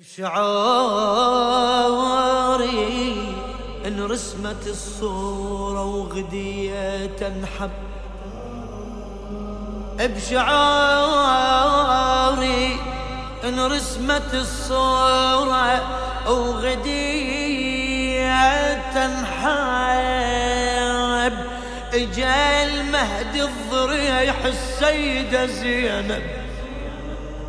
بشعاري إن رسمت الصورة وغدية تنحب. بشعاري إن رسمت الصورة وغدية تنحب. اجا المهدي الضريح السيدة زينب.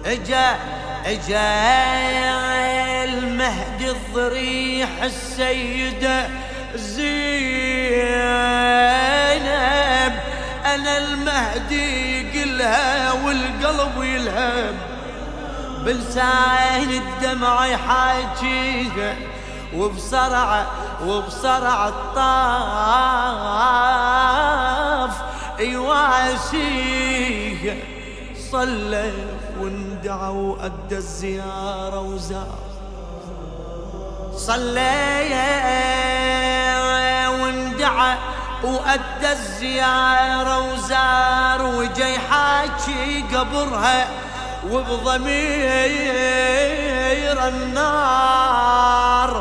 اجا اجا المهدي الضريح السيدة زينب. أنا المهدي قلها والقلب يلهب بلسان الدمع يحاجيها وبسرعة وبسرعة الطاف يواسيها. صلى واندعى وأدى الزيارة وزار. صلى واندعى وأدى الزيارة وزار. وجاي حاكي قبرها وبضمير النار.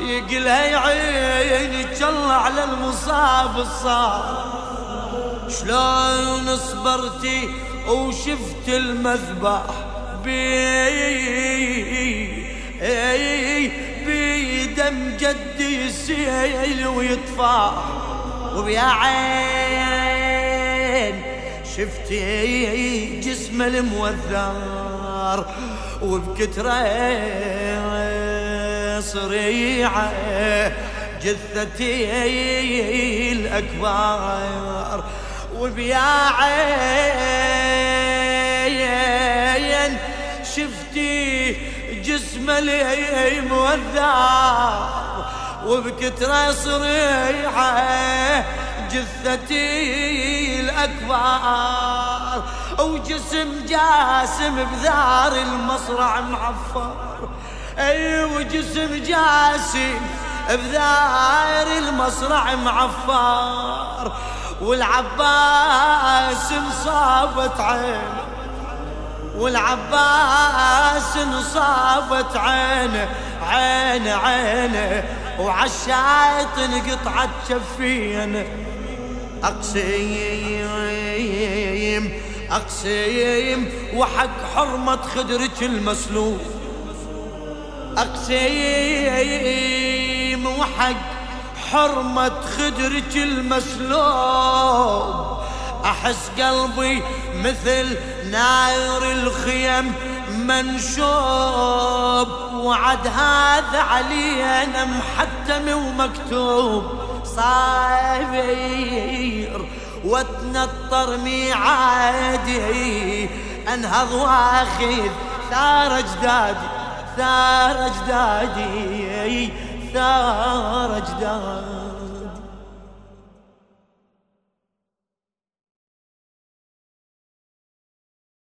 يقلها يا عيني الله على المصاب الصار. شلون صبرتي وشفت المذبح بي بيدم جدي يسيل ويطفى. وبيا عين شفتي جسم الموذر وبكتره صريعة جثتي الأكبر. وبيا عين شفتي جسم الموذر وبكترة صريحة جثتي الأكبر وجسم جاسم بذار المصرع معفر. أي وجسم جاسم بذار المصرع معفر. والعباس انصابت عينه والعباس انصابت عينه عينه عينه وعالشايط انقطعت شفينه أقسيم أقسيم وحق حرمة خدرك المسلوب. أقسيم وحق حرمة خدرك المسلوب. أحس قلبي مثل ناير الخيم منشوب. وعد هذا علينا محتم ومكتوب. صاير واتنطر ميعادي. أنهض وأخذ ثار أجدادي ثار أجدادي. ثار اجدادي